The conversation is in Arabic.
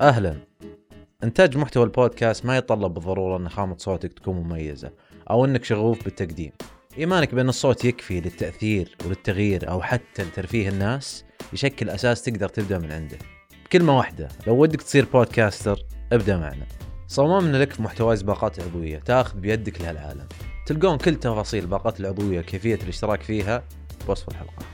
أهلا. إنتاج محتوى البودكاست ما يتطلب بالضرورة إن خامة صوتك تكون مميزة أو إنك شغوف بالتقديم. إيمانك بأن الصوت يكفي للتأثير وللتغيير أو حتى لترفيه الناس يشكل أساس تقدر تبدأ من عنده. بكلمة واحدة لو ودك تصير بودكاستر ابدأ معنا. صممنا لك في محتوايز باقات عضوية تأخذ بيدك لهالعالم. تلقون كل تفاصيل باقات العضوية كيفيه الاشتراك فيها بوصف الحلقة.